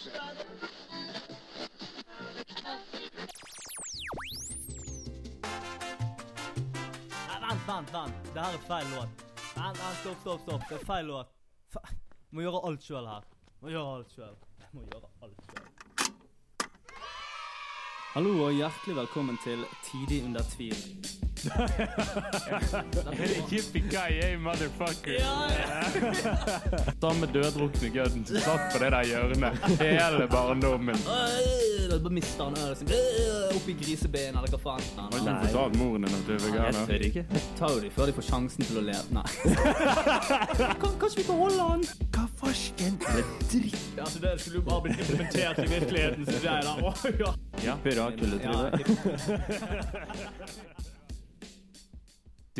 Vent, vent, vent. Det her er feil låt. Vent, vent, stopp, stopp, stopp. Det er feil låt. Fe må gjøre alt sjøl her. Må gjøre alt sjøl. Må gjøre alt sjøl. Hallo og hjertelig velkommen til Tidig under tvil. Yippee-ki-yay, motherfucker. Samme døddrukne gødden som satt på det der hjørnet hele barndommen. Bare mister han øret sitt øh, oppi grisebenet, eller hva faen. Har ikke du fortalt moren din at du er Jeg veganer? tør ikke. Jeg tar jo de før de får sjansen til å leve. Nei. Kanskje vi kan holde han? Hva farsken? Det er dritt. Ja, altså Det skulle jo bare blitt implementert i virkeligheten. syns jeg. da. Oh, ja. Ja, Pirakuletryne.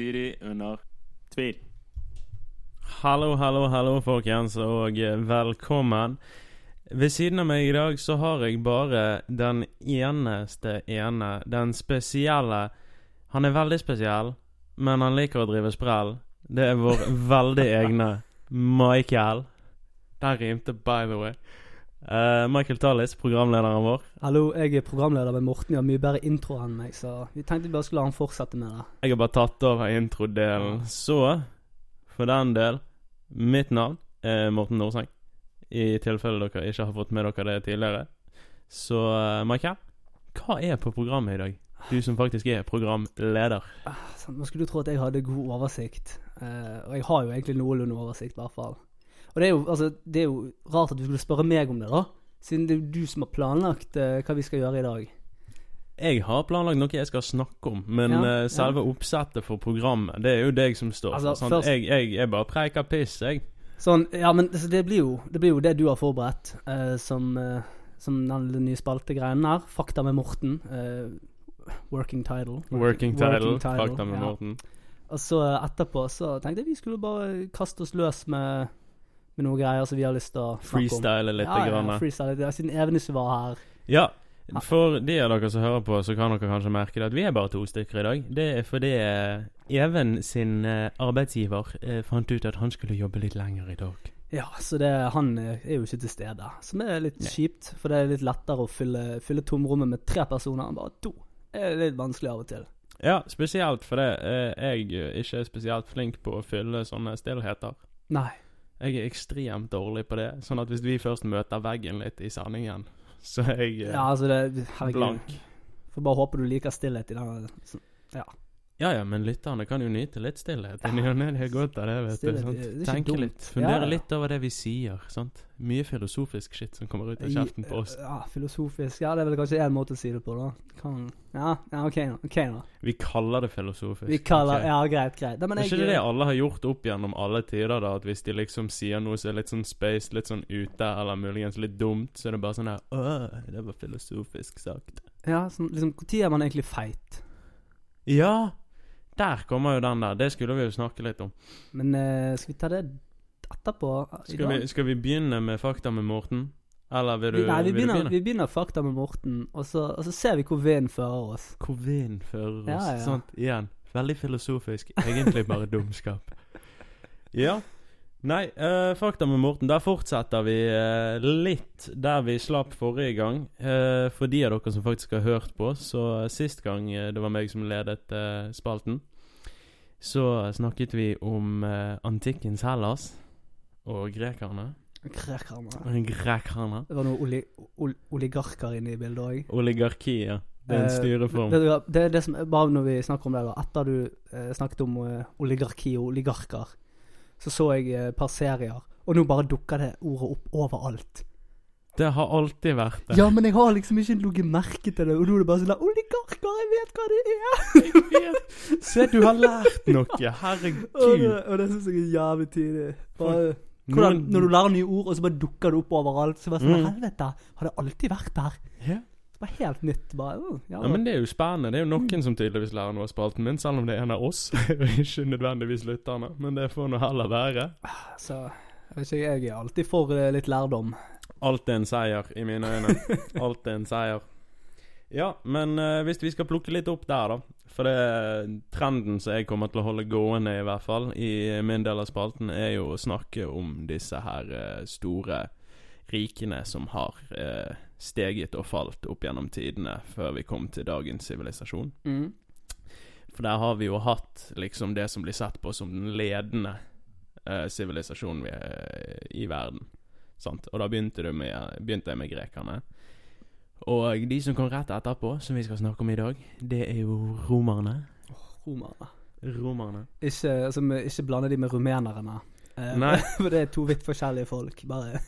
Tidlig under tvil. Hallo, hallo, hallo, folkens, og eh, velkommen. Ved siden av meg i dag så har jeg bare den eneste ene, den spesielle Han er veldig spesiell, men han liker å drive sprell. Det er vår veldig egne Michael. Den rimte, by the way. Eh, Michael Tallis, programlederen vår. Hallo, jeg er programleder med Morten. Har mye bedre intro enn meg, så vi tenkte vi bare skulle la han fortsette med det. Jeg har bare tatt over introdelen. Så, for den del, mitt navn er Morten Norseng. I tilfelle dere ikke har fått med dere det tidligere. Så uh, Michael, hva er på programmet i dag? Du som faktisk er programleder. Så Man skulle du tro at jeg hadde god oversikt, uh, og jeg har jo egentlig noenlunde oversikt, i hvert fall. Og det er, jo, altså, det er jo rart at du skulle spørre meg om det, da. Siden det er jo du som har planlagt eh, hva vi skal gjøre i dag. Jeg har planlagt noe jeg skal snakke om, men Ja, eh, selve oppsettet for programmet, det er jo deg som står Altså, for. sant? først- Jeg, jeg, jeg bare preiker piss, jeg. Sånn, ja, men altså, det, blir jo, det blir jo det du har forberedt, eh, som, eh, som den nye spaltegreien her. Fakta med Morten. eh, working title. Working title, title, fakta med ja. Morten. Og så eh, etterpå så tenkte jeg vi skulle bare kaste oss løs med, med noen greier som vi har lyst til å snakke om. Freestyle litt. Ja, ja, grann. freestyle. litt. Siden Evenes var her. Ja, for de av dere som hører på, så kan dere kanskje merke det at vi er bare to stykker i dag. Det er fordi eh, Even sin eh, arbeidsgiver eh, fant ut at han skulle jobbe litt lenger i dag. Ja, så det, han er jo ikke til stede. Som er litt Nei. kjipt, for det er litt lettere å fylle, fylle tomrommet med tre personer enn bare to. Det er litt vanskelig av og til. Ja, spesielt fordi jeg ikke er spesielt flink på å fylle sånne stillheter. Nei. Jeg er ekstremt dårlig på det. Sånn at hvis vi først møter veggen litt i sendingen, så er jeg eh, Ja, altså det blank. Får bare håpe du liker stillhet i den. Ja ja, ja, men lytterne kan jo nyte litt stillhet. I ny og ne, det er godt av det, vet Stillhet, du. Sant? det Tenke dumt. litt. Fundere Ja, ja. litt over det vi sier. sant? Mye filosofisk shit som kommer ut av kjeften på oss. Ja, filosofisk. Ja, det er vel kanskje én måte å si det på, da. Kan Ja, ja OK nå. ok nå. Vi kaller det filosofisk. Vi kaller okay. Ja, greit, greit. Da, men Er ikke det det alle har gjort opp gjennom alle tider, da? At hvis de liksom sier noe som er litt sånn space, litt sånn ute, eller muligens litt dumt, så er det bare sånn her Åh, det var filosofisk sagt. Ja, sånn liksom Når er man egentlig feit? Ja! Der kommer jo den der. Det skulle vi jo snakke litt om. Men eh, skal vi ta det etterpå? i Skal dag? vi, skal vi begynne med fakta med Morten? Eller vil du, nei, vi vil du begynner, begynne? vi begynner fakta med Morten, og så, og så ser vi hvor vinden fører oss. Hvor vinden fører oss. Ja, ja. Sant? Igjen. Veldig filosofisk. Egentlig bare dumskap. Ja. Nei, uh, fakta med Morten. Der fortsetter vi uh, litt der vi slapp forrige gang. Uh, for de av dere som faktisk har hørt på, så sist gang det var meg som ledet spalten, så snakket vi om antikkens Hellas og grekerne. Grekerne. Grekerne. Det var noen oli, ol, oligarker inne i bildet òg. Oligarki, ja. Det er en styreform. Det, det det som Bare når vi snakker om det, da. Etter du snakket om oligarki og oligarker, så så jeg eh, et par serier, og nå bare dukker det ordet opp overalt. Det har alltid vært det. Ja, men jeg har liksom ikke lagt merke til det, og nå er det bare sånn Oligarker, jeg vet hva det er! jeg vet. Se, du har lært noe. Og det, Herregud. og det syns jeg er jævlig tidlig. Bare, hvordan, når du lærer nye ord, og så bare dukker det opp overalt, så bare sånn Mm. Helvete, har det alltid vært der? Ja. Det var helt nytt. Bare, oh, ja, Ja, men det er jo spennende. Det er jo noen som tydeligvis lærer noe av spalten min, selv om det er en av oss, og ikke nødvendigvis lytterne. Men det får nå heller være. Så jeg er alltid for eh, litt lærdom. Alt er en seier, i mine øyne. Alt er en seier. Ja, men uh, hvis vi skal plukke litt opp der, da. For det trenden som jeg kommer til å holde gående, i hvert fall, i min del av spalten, er jo å snakke om disse her uh, store rikene som har eh, steget og falt opp gjennom tidene før vi kom til dagens sivilisasjon. Mm. For der har vi jo hatt liksom det som blir sett på som den ledende eh, sivilisasjonen vi er i verden. Sant? Og da begynte, med, begynte jeg med grekerne. Og de som kom rett etterpå, som vi skal snakke om i dag, det er jo romerne. Romerne. Romerne. Ikke, altså, ikke blande de med rumenerne. Eh, Nei. For det er to vidt forskjellige folk. Bare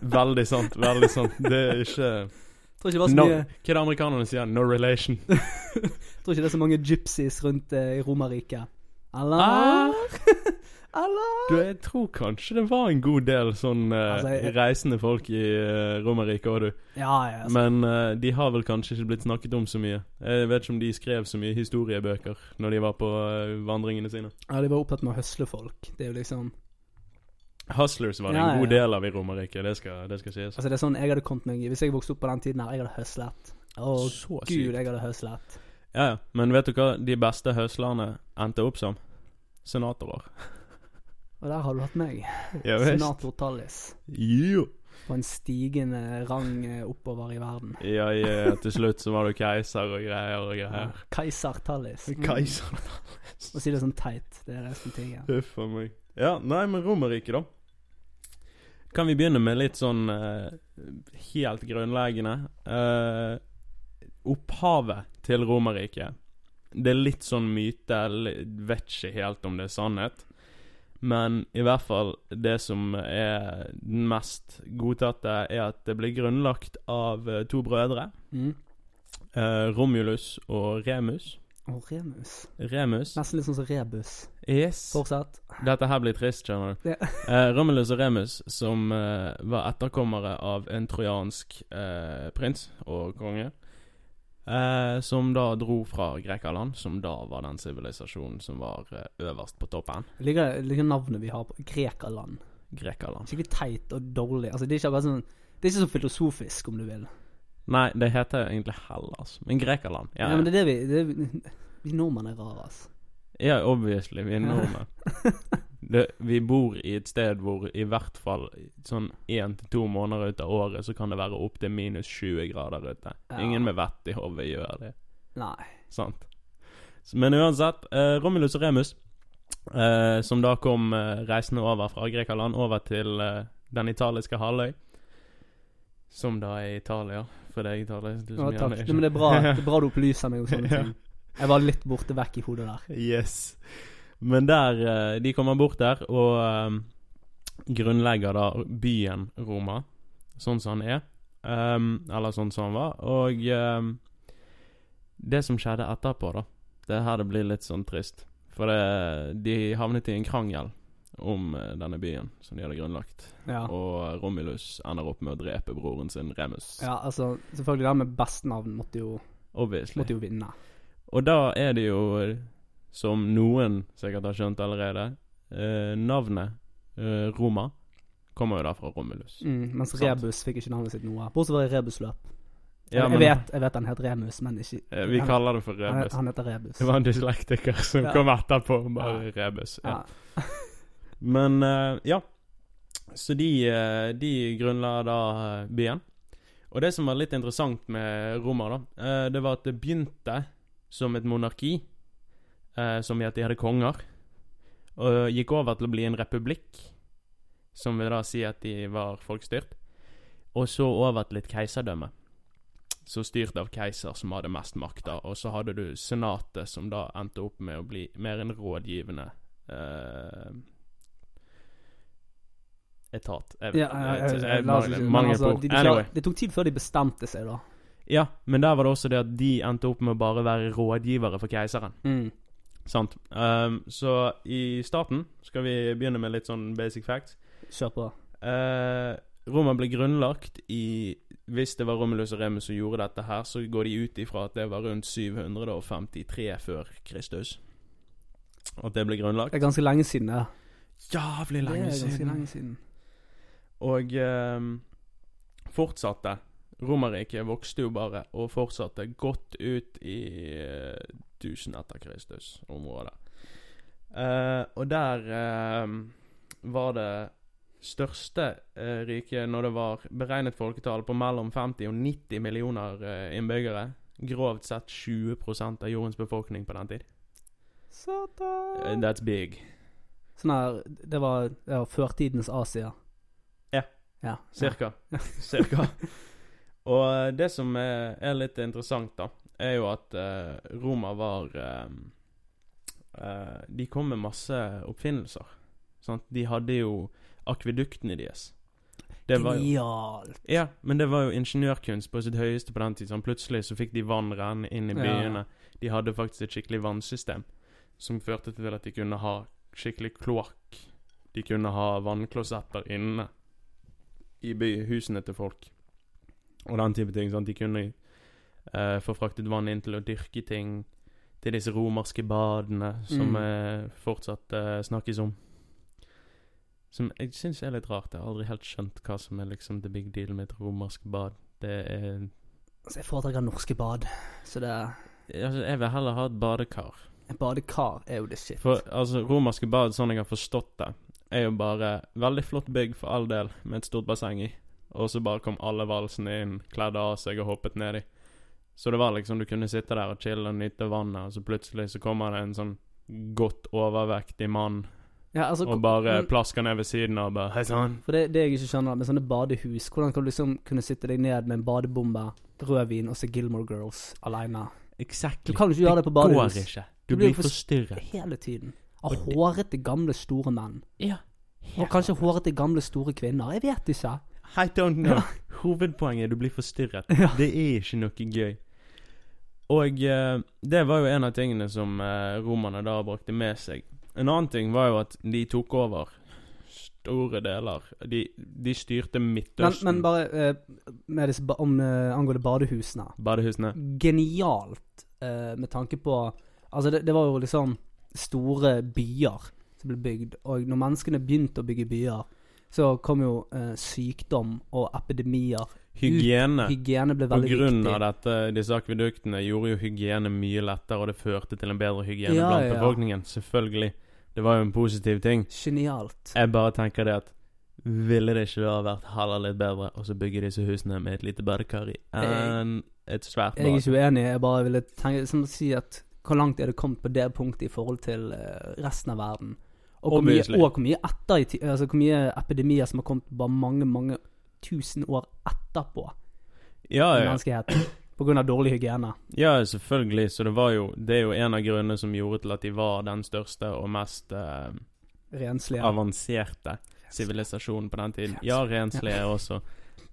Veldig sant, veldig sant. Det er ikke Tror ikke det var så no, mye Hva er det amerikanerne sier? No relation. Tror ikke det er så mange gypsies rundt eh, i Romerriket. Eller? Ah. Eller? Du, jeg tror kanskje det var en god del sånn eh, Altså, jeg- reisende folk i uh, Romerriket òg, du. Ja, ja. Altså. Men eh, de har vel kanskje ikke blitt snakket om så mye. Jeg vet ikke om de skrev så mye historiebøker når de var på eh, vandringene sine. Ja, de var opptatt med å høsle folk. Det er jo liksom Hustlers var Ja, en god del av i Romerriket, det det skal sies. Altså det er sånn jeg hadde kommet meg Hvis jeg vokste opp på den tiden her, jeg hadde høslet. Å så gud, sykt. jeg hadde høslet. Ja, ja. Men vet du hva de beste høslerne endte opp som? Senatorer. Og der har du hatt meg. Ja. Senator Tallis. Jo. På en stigende rang eh, oppover i verden. Ja, ja, til slutt så var du keiser og greier og Ja. greier. Keiser Tallis. Mm. Keiser. Å si det sånn teit, det er resten tingen. Huff a meg. Ja, nei, men Romerriket, da. Kan vi begynne med litt sånn uh, helt grunnleggende Uh, Opphavet til Romerriket. Det er litt sånn myte, Jeg vet ikke helt om det er sannhet. Men i hvert fall det som er den mest godtatte, er at det ble grunnlagt av eh, to brødre. Mm. Uh, Romulus og Remus. Og Remus. Remus. Nesten litt sånn som Rebus. Yes. Fortsett. Dette her blir trist, skjønner du. Yeah. Eh, Romulus og Remus, som eh, var etterkommere av en trojansk eh, prins og konge, eh, som da dro fra Grekaland, som da var den sivilisasjonen som var eh, øverst på toppen. Jeg liker, liker navnet vi har på Grekaland. Grekaland. Skikkelig teit og dårlig. Altså, det er ikke sånn Det er ikke så filosofisk, om du vil. Nei, det heter jo egentlig Hellas, men Grekerland. Ja, Ja, men det er det vi det er, vi- Vi nordmenn er rare, altså. ja obviously, vi er nordmenn. Det, vi bor i et sted hvor i hvert fall sånn én til to måneder ut av året så kan det være opptil minus 20 grader ute. Ja. Ingen med vett i hodet gjør det. Nei. Sant. Men uansett, eh, Romulus og Remus, eh, som da kom eh, reisende over fra Grekaland over til eh, den italiske halvøy, som da er Italia, for deg, Italia. Du Ja, takk. gjerne men det er bra, det er bra du opplyser meg om sånne ting. Jeg var litt borte vekk i hodet der. Yes. Men der eh, De kommer bort der og eh, grunnlegger da byen Roma, sånn som han er. Um, eller sånn som han var. Og um, det som skjedde etterpå, da Det er her det blir litt sånn trist. For det, de havnet i en krangel om eh, denne byen som de hadde grunnlagt. Ja. Og Romulus ender opp med å drepe broren sin Remus. ja, altså Selvfølgelig det med best navn måtte jo, måtte jo vinne. Og da er det jo, som noen sikkert har skjønt allerede, eh, navnet eh, Roma kommer jo da fra Romulus. Mm, mens Sant. Rebus fikk ikke navnet sitt noe. Bortsett fra Rebusløp. Ja, jeg, vet, jeg vet han het Remus, men ikke Eh, Vi han, kaller det for Rebus. han heter Rebus. Det var en dyslektiker som Ja. kom etterpå, bare Rebus. Ja. Men eh, ja. Så de, eh, de grunnla da eh, byen. Og det som var litt interessant med Roma, da, det var at det begynte som et monarki, som i at de hadde konger, og gikk over til å bli en republikk, som vil da si at de var folkestyrt, og så over til et keiserdømme. Så styrt av keiser som hadde mest makt, da, og så hadde du senatet, som da endte opp med å bli mer en rådgivende eh, etat. Jeg, Ja, ja, ja, jeg- ja, jeg mangler- ikke- mangler altså, de, de, Anyway. Det tok tid før de bestemte seg, da. Ja, men der var det også det at de endte opp med å bare være rådgivere for keiseren. Mm. Sant. Um, så i starten skal vi begynne med litt sånn basic facts. Kjør på. Uh, Roma ble grunnlagt i Hvis det var Romulus og Remus som gjorde dette her, så går de ut ifra at det var rundt 753 før Kristus. At det ble grunnlagt. Det er ganske lenge siden, det. Jævlig Det er lenge ganske siden. lenge siden. Og eh, fortsatte. Romerriket vokste jo bare, og fortsatte godt ut i eh, 1000 etter Kristus-området. Eh, og der ehm, var det største eh, riket når det var beregnet folketall på mellom 50 og 90 millioner eh, innbyggere. Grovt sett 20% av jordens befolkning på den tid. Eh, Satan. that's big. Sånn her Det var, var førtidens Asia. Ja. Ja. Cirka. Cirka. Og eh, det som er, er litt interessant, da, er jo at uh, Roma var eh, uh, De kom med masse oppfinnelser. Sant? De hadde jo akveduktene deres. Det var jo, ja, men det var jo ingeniørkunst på sitt høyeste på den tid. Sånn, plutselig så fikk de vann renne inn i Ja. byene. De hadde faktisk et skikkelig vannsystem som førte til at de kunne ha skikkelig kloakk. De kunne ha vannklosetter inne i by, husene til folk. Og den type ting. Sant? De kunne uh, få fraktet vann inn til å dyrke ting. Til disse romerske badene som Mm. fortsatt uh, snakkes om. Som jeg syns er litt rart. Jeg har aldri helt skjønt hva som er liksom the big deal med et romersk bad. Det er Altså, jeg foretrekker norske bad. Så det altså, Jeg vil heller ha et badekar. En badekar er jo det shit. For altså, romerske bad, sånn jeg har forstått det, er jo bare veldig flott bygg for all del, med et stort basseng i. Og så bare kom alle valsene inn, kledde av seg og hoppet nedi. Så det var liksom du kunne sitte der og chille og nyte vannet, og så plutselig så kommer det en sånn godt overvektig mann Ja, altså, og bare men- plasker ned ved siden av og bare Hei sann. For det, det jeg ikke skjønner med sånne badehus Hvordan kan du liksom kunne sitte deg ned med en badebombe, rødvin og se Gilmore Girls alene Exactly. Du kan jo ikke gjøre det på badehus. går ikke. Du Du blir blir forstyrret. hele tiden? Av hårete, gamle, store menn. Ja. Og kanskje hårete, gamle, store kvinner. Jeg vet ikke. I don't know. Hovedpoenget er du blir forstyrret. Ja. Det er ikke noe gøy. Og eh, det var jo en av tingene som eh, romerne da brakte med seg. En annen ting var jo at de tok over store deler. De, de styrte Men, Midtøsten. men bare eh, med disse, om, eh, angående badehusene. Badehusene. Genialt eh, med tanke på Altså, det, det var jo liksom store byer som ble bygd. Og når menneskene begynte å bygge byer, så kom jo eh, sykdom og epidemier. Hygiene. Hygiene ble På grunn viktig. av dette, disse akveduktene gjorde jo hygiene mye lettere, og det førte til en bedre hygiene Ja, blant ja, befolkningen. Selvfølgelig. Det var jo en positiv ting. Genialt. Jeg bare tenker det at Ville det ikke da vært heller litt bedre å bygge disse husene med et lite badekar i enn et svært Jeg er ikke uenig. Jeg bare ville tenke som å si at hvor langt er det kommet på det punktet i forhold til eh, resten av verden? Og hvor, mye, og hvor mye etter Altså hvor mye epidemier som har kommet bare mange, mange tusen år etterpå Ja, ja. menneskeheten. Grunn av dårlig hygiene. ja, selvfølgelig. Så det var jo Det er jo en av grunnene som gjorde til at de var den største og mest eh, Renslige. avanserte sivilisasjonen på den tiden. Ja, renslige også.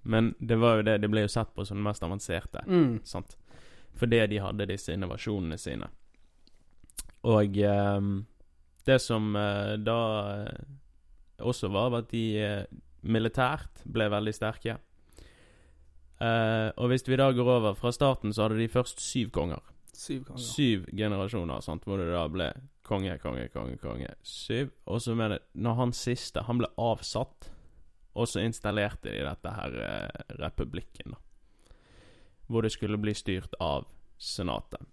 Men det var jo det. De ble jo sett på som den mest avanserte. Mm. Sant? Fordi de hadde disse innovasjonene sine. Og ehm, det som eh, da eh, også var, var at de eh, militært ble veldig sterke. Og hvis vi da går over fra starten, så hadde de først syv konger. Syv konger. Syv generasjoner, sant, hvor det da ble konge, konge, konge, konge. Syv. Og så med det Når han siste, han ble avsatt, og så installerte de dette her republikken, da. Hvor det skulle bli styrt av senatet.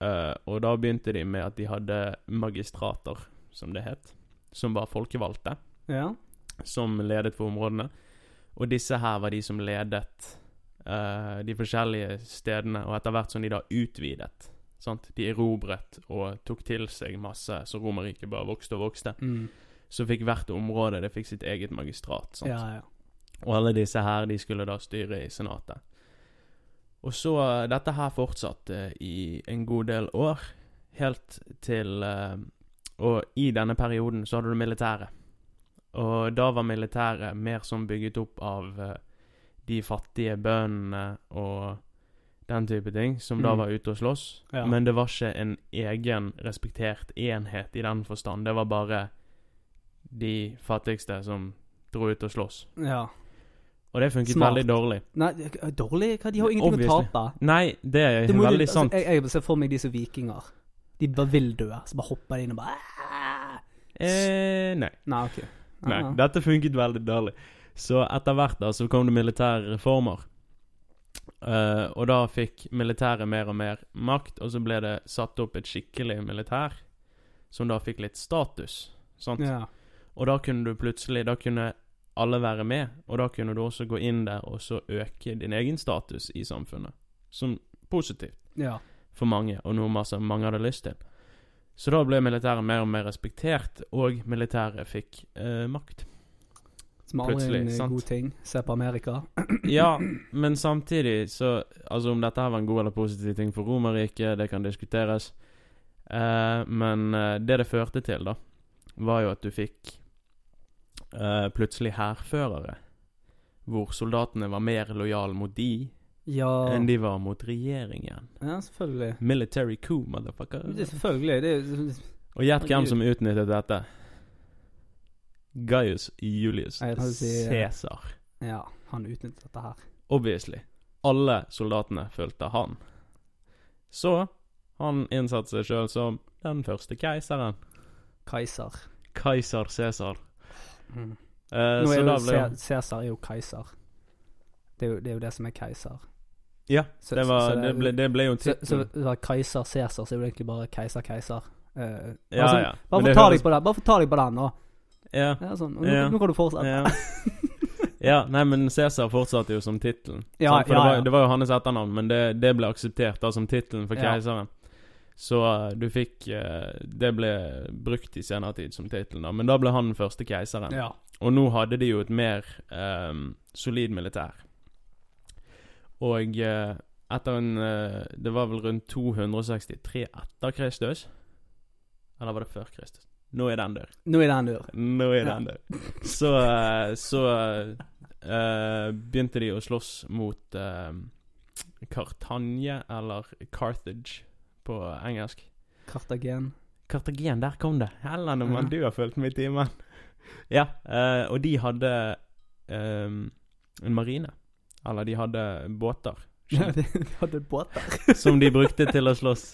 Eh, og da begynte de med at de hadde magistrater, som det het, som var folkevalgte, Ja. som ledet for områdene. Og disse her var de som ledet uh, de forskjellige stedene, og etter hvert som de da utvidet. Sant? De erobret og tok til seg masse, så Romerriket bare vokste og vokste. Mm. Så fikk hvert område det fikk sitt eget magistrat. Sant? ja, ja. Og alle disse her, de skulle da styre i senatet. Og så eh, Dette her fortsatte i en god del år, helt til eh, Og i denne perioden så hadde du militæret. Og da var militæret mer som bygget opp av eh, de fattige bøndene og den type ting, som da Mm. var ute og slåss. Ja. Men det var ikke en egen respektert enhet i den forstand. Det var bare de fattigste som dro ut og slåss. ja. Og det funket Smart. veldig dårlig. Nei, er dårlig? Hva, De har jo ingenting Obviously. å tape. Nei, det er Det må veldig altså, sant. Jeg, jeg ser for meg de som vikinger. De bare vil dø. Så bare hopper de inn og bare "Ah!" Eh, nei. Nei, ok. nei. Dette funket veldig dårlig. Så etter hvert da, så kom det militære reformer. Uh, og da fikk militæret mer og mer makt, og så ble det satt opp et skikkelig militær, som da fikk litt status. Sant? Ja. Og da kunne du plutselig Da kunne alle være med, og da kunne du også gå inn der og så øke din egen status i samfunnet. Som positivt Ja. for mange, og noe masse mange hadde lyst til. Så da ble militæret mer og mer respektert, og militæret fikk eh, makt. Som aldri Plutselig, en sant. god ting. Se på Amerika. Ja, men samtidig så Altså, om dette her var en god eller positiv ting for Romerriket, det kan diskuteres. Eh, men eh, det det førte til, da, var jo at du fikk eh, plutselig hærførere. Hvor soldatene var mer lojale mot de Ja, enn de var mot regjeringen. ja selvfølgelig. Military coup, motherfucker. Det er selvfølgelig. Det er, Og gjett hvem som utnyttet dette. Gaius Julius si, eh, Cæsar. ja, han utnyttet dette her. Obviously. Alle soldatene fulgte han. Så han innsatte seg sjøl som den første keiseren. Keiser. Keiser Cæsar. Mm. Uh, Nå er jo ble Cæsar er jo keiser. Det er jo, det er jo det som er keiser. Ja, Så- det, var, så det er- det, ble, det ble jo Så, så tittelen. det var keiser Cæsar, så er det egentlig bare keiser Keiser. Uh, Ja, altså, ja. Bare få ta høres- deg på den, bare få ta deg på den nå. Ja. Ja, sånn. Nå, Ja. nå kan du fortsette. Ja. ja, nei, men Cæsar fortsatte jo som tittelen. Ja, det, var, det var jo hans etternavn, men det, det ble akseptert da som tittelen for keiseren. Så eh, du fikk eh, Det ble brukt i senere tid som tittelen. Men da ble han den første keiseren. Ja. Og nå hadde de jo et mer um, solid militær. Og uh, etter en uh, Det var vel rundt 263 etter Kristus. Eller var det før Kristus? Nå er den dør. Nå er den dør. Nå er Ja. den dør. Så, uh, så begynte de å slåss mot Cartanje, eller Carthage på engelsk. Kartagen. Kartagen, der kom det. Helland om Ja. du har fulgt med i timen. Ja, uh, og de hadde um, en marine. Eller de hadde båter. Ja, de hadde båter. som de brukte til å slåss.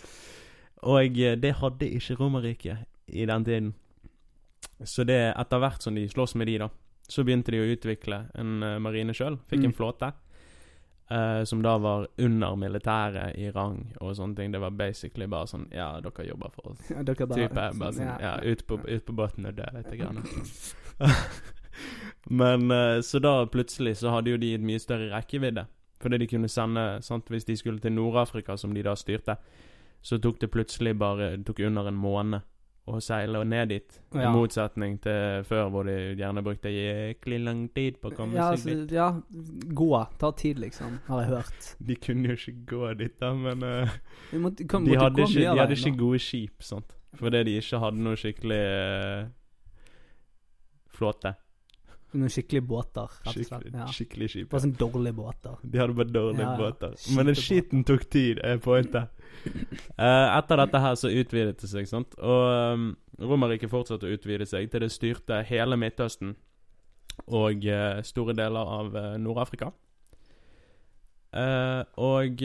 Og eh, det hadde ikke Romerriket i den tiden. Så det etter hvert som de slåss med de, da, så begynte de å utvikle en eh, marine sjøl. Fikk Mm. en flåte. Eh, som da var under militæret i rang og sånne ting. Det var basically bare sånn Ja, dere jobber for oss. Ja, Dere bare, Type, bare sånn, ja, ut på, ut på båten og dø lite Grann. Men uh, så da plutselig så hadde jo de et mye større rekkevidde. Fordi de kunne sende sant, Hvis de skulle til Nord-Afrika, som de da styrte, så tok det plutselig bare Det tok under en måned å seile ned dit. Ja. I motsetning til før, hvor de gjerne brukte jæklig lang tid på å komme ja, seg dit. altså, ja, gå. Ta tid, liksom, har jeg hørt. De kunne jo ikke gå dit, da, men uh, Vi måtte, kom, de, hadde ikke, de hadde ikke gode skip, sant. Fordi de ikke hadde noe skikkelig uh, flåte. Noen skikkelige båter, rett og slett. Ja. skikkelig skip. Bare sånn dårlige båter. De hadde bare dårlige Ja, båter. Men skiten tok tid, er pointet. Eh, etter dette her så utvidet det seg, sant. Og um, Romerriket fortsatte å utvide seg til det styrte hele Midtøsten og uh, store deler av uh, Nord-Afrika. Og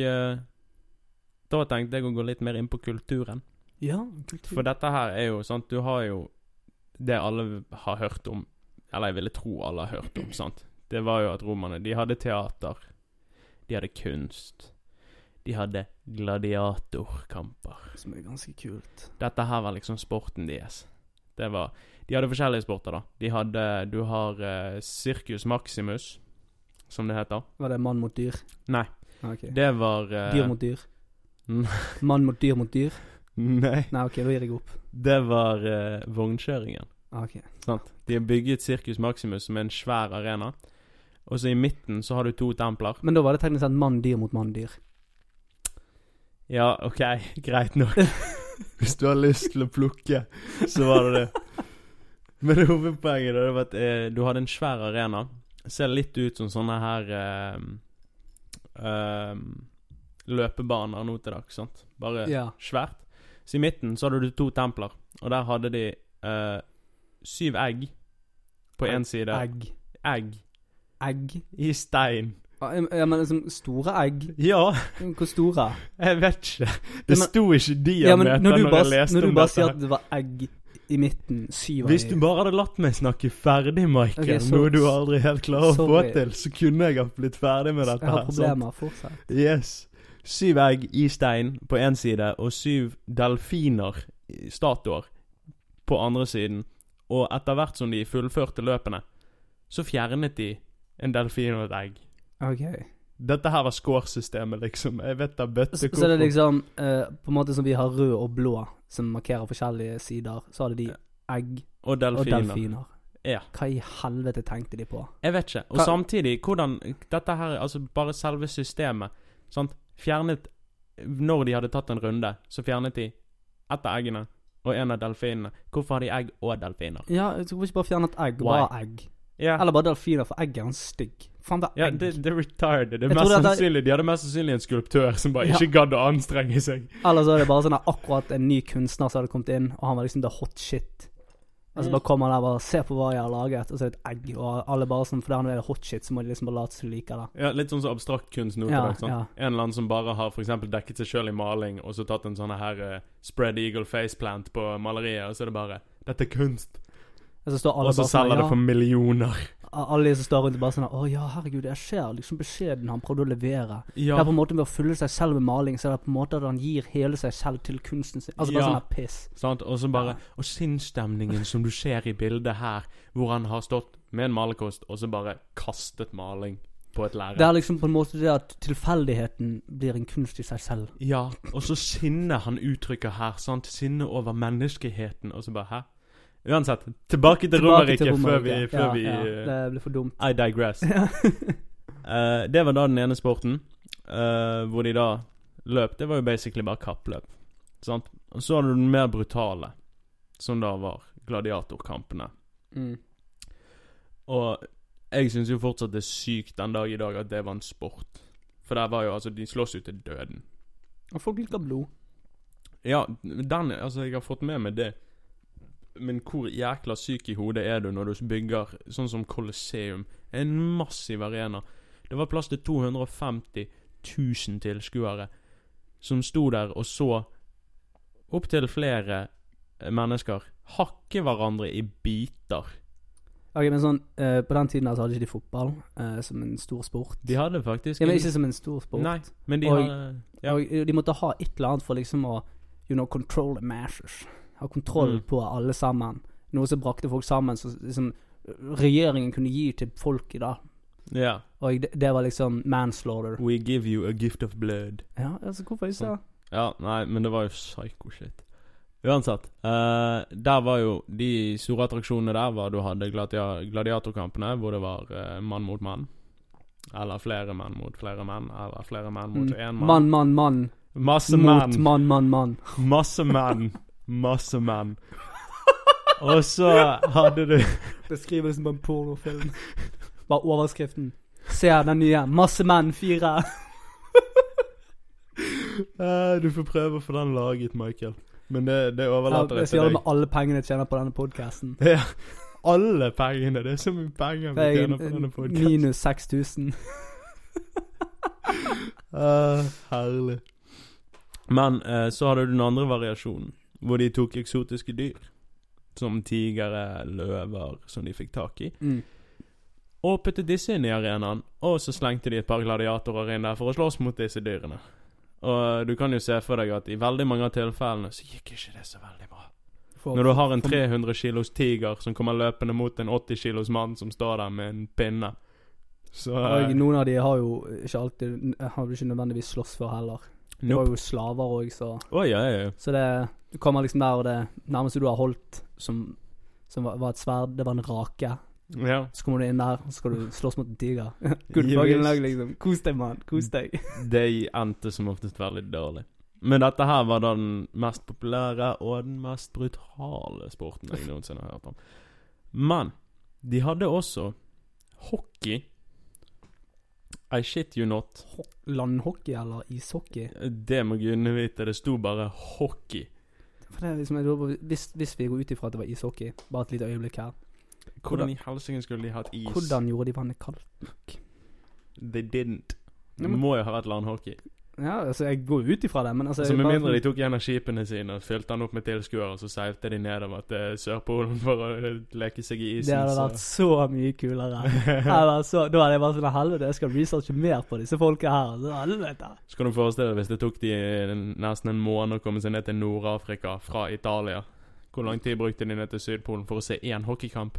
da tenkte jeg å gå litt mer inn på kulturen. Ja, kultur. For dette her er jo sant Du har jo det alle har hørt om Eller jeg ville tro alle har hørt om, sant. Det var jo at romerne De hadde teater. De hadde kunst. De hadde gladiatorkamper. Som er ganske kult. Dette her var liksom sporten deres. Det var De hadde forskjellige sporter, da. De hadde Du har uh, Circus Maximus, som det heter. Var det mann mot dyr? Nei. Okay. Det var uh, Dyr mot dyr? Mann mot dyr mot dyr? Nei. Nei, ok, da gir jeg opp. Det var uh, vognkjøringen. Ah, ok. Sant? De har bygget Circus Maximus som en svær arena. Og så i midten så har du to templer. Men da var det teknisk sett mann-dyr mot mann-dyr. Ja, OK, greit nok. Hvis du har lyst til å plukke, så var det det. Men hovedpoenget er det var at eh, du hadde en svær arena. Ser litt ut som sånne her eh, eh, løpebaner nå til dags, sant. Bare Ja. svært. Så i midten så hadde du to templer, og der hadde de eh, syv egg på én side. Egg. Egg Egg? i stein. Ja, men liksom store egg? Ja, Hvor store? jeg vet ikke. Ja, Det men- sto ikke Ja, diameter når du når, bare, jeg leste når du bare sier at det var egg i midten, syv Hvis du bare hadde latt meg snakke ferdig, Michael, okay, så- noe du aldri helt klarer å få til, så kunne jeg ha blitt ferdig med dette Jeg har problemer fortsatt. Yes. Syv egg i stein på én side, og syv delfiner, statuer, på andre siden. Og etter hvert som de fullførte løpene, så fjernet de en delfin og et egg. Ok. Dette her var scoresystemet, liksom. Jeg vet da bøtte Så, så det er liksom eh, På en måte som vi har rød og blå, som markerer forskjellige sider, så hadde de egg Og og delfiner. delfiner. Ja. Hva i helvete tenkte de på? Jeg vet ikke. Og Hva- samtidig, hvordan Dette her, altså bare selve systemet, sant. Fjernet Når de hadde tatt en runde, så fjernet de ett av eggene og en av delfinene. Hvorfor har de egg og delfiner? Ja, tror ikke bare fjernet egg, bare egg. Ja, Eller bare delfiner, for egget er en stygg. Faen, det er egg. det, det er retarded. Det er mest det er- sannsynlig De hadde mest sannsynlig en skulptør som bare Ja. ikke gadd å anstrenge seg. Eller så er det bare sånn at akkurat en ny kunstner som hadde kommet inn, og han var liksom the hot shit. Og så bare kommer han der og bare Se på hva jeg har laget, og så er det et egg, og alle bare sånn Fordi han er hot shit, så må de liksom bare late som de liker det. Ja, Litt sånn som abstrakt kunst nå. Ja, dags, sant? ja. En eller annen som bare har for eksempel dekket seg sjøl i maling, og så tatt en sånn her eh, spread eagle faceplant på maleriet, og så er det bare 'Dette er kunst', Og så sånn selger det for millioner. Alle de som står rundt, og bare sånn Å ja, herregud, jeg ser liksom beskjeden han prøvde å levere. Ja. Det er på en måte ved å fylle seg selv med maling, så er det på en måte at han gir hele seg selv til kunsten sin. Altså bare Ja. sånn her piss. Sant? Og så bare Og sinnsstemningen som du ser i bildet her, hvor han har stått med en malerkost, og så bare kastet maling på et Det er liksom på en måte det at tilfeldigheten blir en kunst i seg selv. Ja, og så sinne han uttrykker her, sant? Sinne over menneskeheten, og så bare Hæ? Uansett, tilbake til Romerike før vi, før ja, vi ja, eh, Det ble for dumt. I digress. uh, det var da den ene sporten, uh, hvor de da løp. Det var jo basically bare kappløp. Sant? Og så hadde du den mer brutale, som da var gladiatorkampene. Mm. Og jeg syns jo fortsatt det er sykt den dag i dag at det var en sport. For der var jo altså De slåss jo til døden. Og folk liker blod. Ja, den Altså, jeg har fått med meg det. Men hvor jækla syk i hodet er du når du bygger sånn som Colosseum? En massiv arena. Det var plass til 250 000 tilskuere som sto der og så opptil flere mennesker hakke hverandre i biter. Ok, men sånn, uh, På den tiden altså så hadde ikke de fotball uh, som en stor sport. De hadde faktisk Ja, men Ikke som en stor sport. Nei, men de Og- hadde ja. Og de måtte ha et eller annet for liksom å you know, control the masses. Ha kontroll Mm. på alle sammen. Noe som brakte folk sammen, som liksom regjeringen kunne gi til folket, da. ja. Og det, det var liksom manslaughter. We give you a gift of blood. Ja, altså hvorfor ikke? Sånn. Ja, nei, men det var jo psycho-shit. Uansett. Uh, der var jo De store attraksjonene der var du hadde gladi gladiatorkampene, hvor det var uh, mann mot mann. Eller flere menn mot flere menn. Eller flere menn mot én Mm. mann. Mann, mann, mann. Masse menn. Mot mann, mann, mann. Masse menn. Masse menn. Og så hadde du Beskrivelsen på en pornofilm. Bare overskriften. Se den nye. Masse menn, fire. Eh, Du får prøve å få den laget, Michael. Men det, det Ja, overlater jeg jeg skal gjøre det med alle pengene jeg tjener på denne podkasten. Er alle pengene. Det er så mye penger vi tjener på denne podcasten. minus 6000. uh, herlig. Men uh, så hadde du den andre variasjonen, hvor de tok eksotiske dyr. Som tigere, løver, som de fikk tak i. Mm. Og puttet disse inn i arenaen, og så slengte de et par gladiatorer inn der for å slåss mot disse dyrene. Og du kan jo se for deg at i veldig mange av tilfellene så gikk ikke det så veldig bra. For- Når du har en 300 kilos tiger som kommer løpende mot en 80 kilos mann som står der med en pinne, så Og eh, noen av de har jo ikke alltid Har du ikke nødvendigvis slåss for heller. Det var jo slaver òg, så oh, ja, ja, ja. Så det Du kommer liksom der, og det nærmeste du har holdt som, som var, var et sverd, det var en rake. ja. Så kommer du inn der, og så skal du slåss mot en tiger. Good fucking liksom. Kos deg, mann. Kos deg. Det endte som oftest veldig dårlig. Men dette her var da den mest populære og den mest brutale sporten jeg noensinne har hørt om. Men de hadde også hockey. I shit you not. Landhockey eller ishockey? Det må gudene vite. Det sto bare hockey. Liksom, hvis, hvis vi går ut ifra at det var ishockey, bare et lite øyeblikk her Hvordan i helsike skulle de hatt is? Hvordan gjorde de vannet kaldt? They didn't. Det må jo ha vært landhockey. Ja, altså, jeg går ut ifra det, men altså Altså, Med mindre de tok en av skipene sine og fylte den opp med tilskuere, og så seilte de nedover til Sørpolen for å leke seg i isen. Det hadde så- vært så mye kulere. Så, da hadde jeg bare sånn Helvete, jeg skal researche mer på disse folka her. Så helvete. Så kan du forestille deg hvis det tok de nesten en måned å komme seg ned til Nord-Afrika fra Italia. Hvor lang tid brukte de ned til Sydpolen for å se én hockeykamp?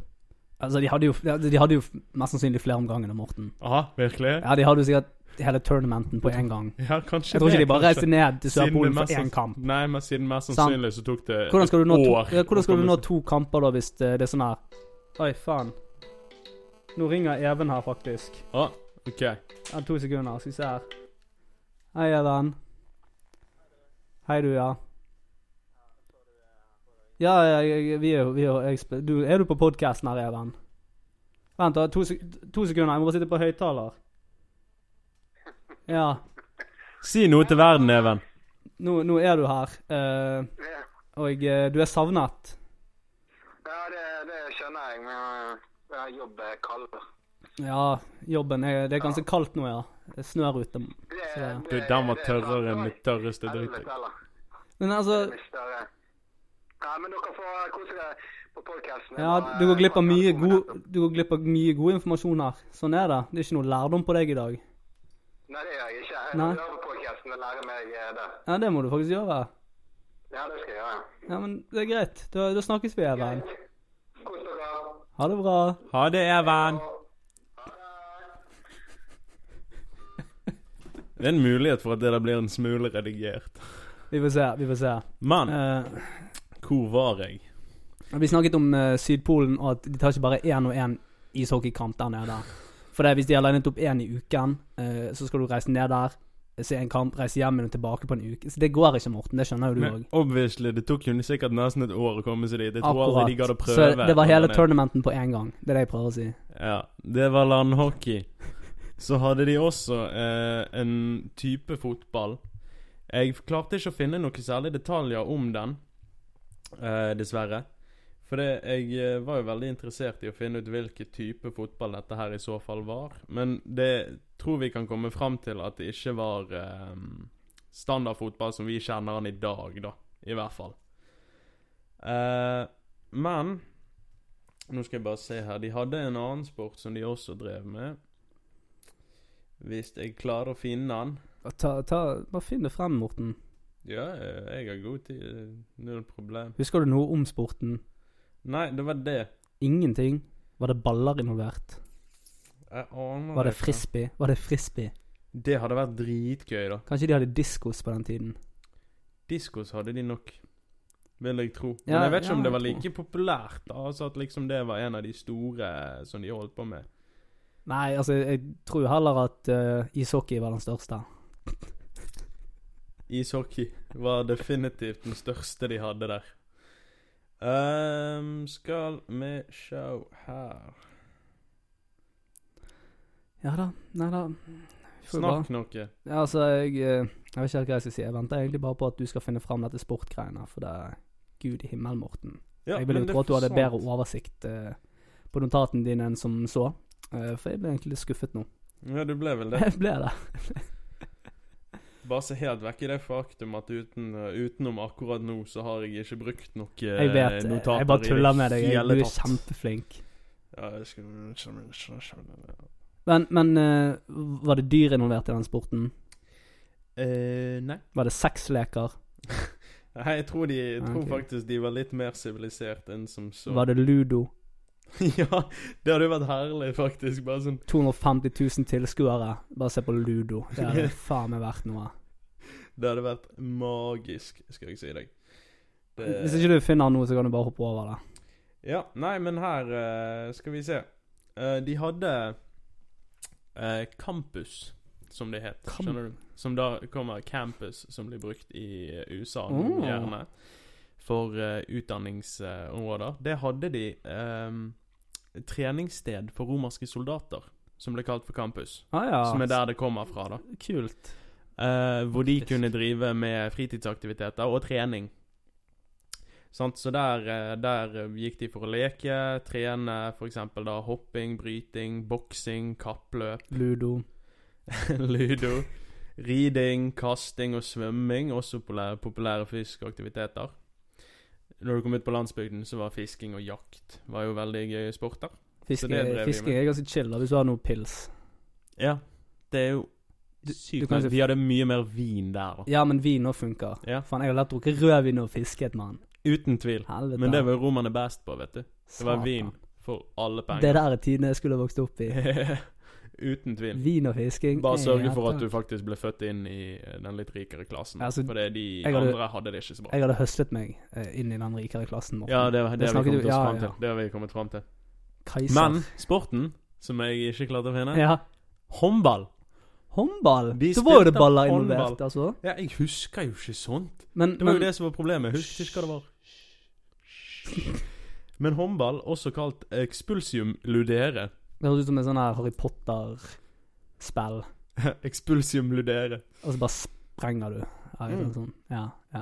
Altså, de hadde jo, de hadde jo mest sannsynlig flere om gangen enn Morten. Aha, virkelig? Ja, de hadde jo sikkert hele tournamenten på én gang. Ja, kanskje Jeg tror ikke de bare reiste ned til Sørpolen for én kamp. Nei, men siden mest sannsynlig så tok det Hvordan skal du nå to, hvordan skal du nå to kamper da, hvis det, det er sånn her Oi, faen. Nå ringer Even her, faktisk. Ah, ok. Ja, to sekunder. Skal vi se her. Hei, Even. Hei, du, ja. Ja, jeg, jeg, vi er jo vi er, jeg, du, Er du på podkasten her, Even? Vent, da. To, to sekunder. Jeg må bare sitte på høyttaler. Ja. Si noe til verden, Even. Nå, nå er du her. eh, Ja, og eh, du er savnet. ja det, det skjønner jeg, men ja, jobb er kald. Ja, jobben er Det er ganske kaldt nå, ja. Det snør ute. Det, Så- Du, den var tørrere enn mitt tørreste eller? Men altså er. Ja, men dere får kose dere på podcasten. Ja, du går glipp av mye god Du går glipp av mye god informasjon her. Sånn er det. Det er ikke noe lærdom på deg i dag. Nei, det gjør jeg ikke. Jeg Nei. må høre på podcasten og lærer meg eh, det. Ja, det må du faktisk gjøre. Ja, det skal jeg gjøre. Ja, men det er greit. Da, da snakkes vi, Even. Kos dere. Ha det bra. Ha det, Even. Det er en mulighet for at det der blir en smule redigert. Vi får se. Vi får se. Men uh, hvor var jeg? vi snakket om uh, Sydpolen, og at de tar ikke bare én og én ishockeykamp der nede. For det, hvis de har linet opp én i uken, eh, så skal du reise ned der, se en kamp, reise hjem og tilbake på en uke. Så det går ikke, Morten. Det skjønner jo du òg. obviously, det tok jo sikkert nesten et år å komme seg dit. Jeg tror aldri Akkurat. de gadd å prøve. Så det var hele tournamenten på én gang. Det er det jeg prøver å si. Ja, det var landhockey. Så hadde de også eh, en type fotball. Jeg klarte ikke å finne noen særlige detaljer om den, eh, dessverre. For det, jeg eh, var jo veldig interessert i å finne ut hvilken type fotball dette her i så fall var. Men det tror vi kan komme fram til at det ikke var eh, standardfotball som vi kjenner den i dag, da. I hvert fall. Eh, men nå skal jeg bare se her. De hadde en annen sport som de også drev med. Hvis jeg klarer å finne den. Ta, ta, bare finn det frem, Morten. Ja, eh, jeg har god tid. Null problem. Husker du noe om sporten? Nei, det var det. Ingenting? Var det baller involvert? Jeg aner Var det ikke. frisbee? Var det frisbee? Det hadde vært dritgøy, da. Kanskje de hadde diskos på den tiden? Diskos hadde de nok. Vil jeg tro. Men Ja, jeg vet ikke ja, om det jeg var tror. like populært. da Altså At liksom det var en av de store eh, som de holdt på med. Nei, altså, jeg tror heller at uh, ishockey var den største. Ishockey var definitivt den største de hadde der. Ehm, skal vi sjå her Ja da. Nei da. Snakk noe. Ja, altså, jeg, eh, jeg vet ikke helt hva jeg skal si. Jeg venter egentlig bare på at du skal finne fram dette sportgreiene, for det er Gud i himmel, Morten. Ja, jeg ville jo tro at du hadde bedre oversikt uh, på notatene dine enn som så. uh, for jeg ble egentlig litt skuffet nå. Ja, du ble vel det. Jeg ble det. Bare se helt vekk i det faktum at uten, utenom akkurat nå, så har jeg ikke brukt noe Jeg vet, notater jeg bare tuller med deg. Jeg, du er kjempeflink. Ja, jeg skal... Men, men uh, var det dyr involvert i den sporten? Uh, nei. Var det sexleker? Nei, jeg tror, de, jeg tror okay. faktisk de var litt mer sivilisert enn som så. Var det ludo? ja, det hadde jo vært herlig, faktisk. Bare sånn 250 000 tilskuere. Bare se på ludo. Det hadde faen meg vært noe. Det hadde vært magisk, skal jeg si deg. Det, Hvis ikke du finner noe, så kan du bare hoppe over det. Ja, nei, men her uh, skal vi se. Uh, de hadde uh, Campus, som det het. Camp- Skjønner du? Som da kommer campus, som blir brukt i USA nå, Oh. gjerne. For utdanningsområder. Det hadde de um, treningssted for romerske soldater, som ble kalt for campus. Ah, ja. Som er der det kommer fra, da. Kult. Eh, hvor de kunne drive med fritidsaktiviteter og trening. Sant? Så der, eh, der eh, gikk de for å leke, trene f.eks. da hopping, bryting, boksing, kappløp, Ludo. ludo, riding, kasting og svømming. Også populære, populære fiskeaktiviteter. Når du kom ut på landsbygden, så var fisking og jakt var jo veldig gøye sporter. Fisking, fisking er ganske chill da, hvis du har noe pils. Ja, det er jo du sykt. men De hadde mye mer vin der, da. Ja, men vin òg funker. Ja. Faen, jeg har lett drukke rødvin og fisket, mann. Uten tvil. Helvete. Men det var romerne best på, vet du. Det var Satan. vin. for alle penger. Det der er tiden jeg skulle vokst opp i. Uten tvil. Vin og fisking. Bare sørge for at du faktisk ble født inn i eh, den litt rikere klassen. Altså, for de hadde- andre hadde det ikke så bra. Jeg hadde høslet meg eh, inn i den rikere klassen. Morten. Ja, det, det, Det vi du- ja, ja. Det har vi kommet fram til. Kaiser. Men sporten, som jeg ikke klarte å finne Ja. Håndball. Håndball. De Så var jo det baller håndball. involvert, altså. Ja, jeg husker jo ikke sånt. Men, Det var men jo det som var problemet. Husk ikke hva det var. Men håndball, også kalt expulsium ludere. det høres ut som en sånn her Harry Potter-spill. expulsium ludere. Og så bare sprenger du. Her, Mm. sånn. ja, ja.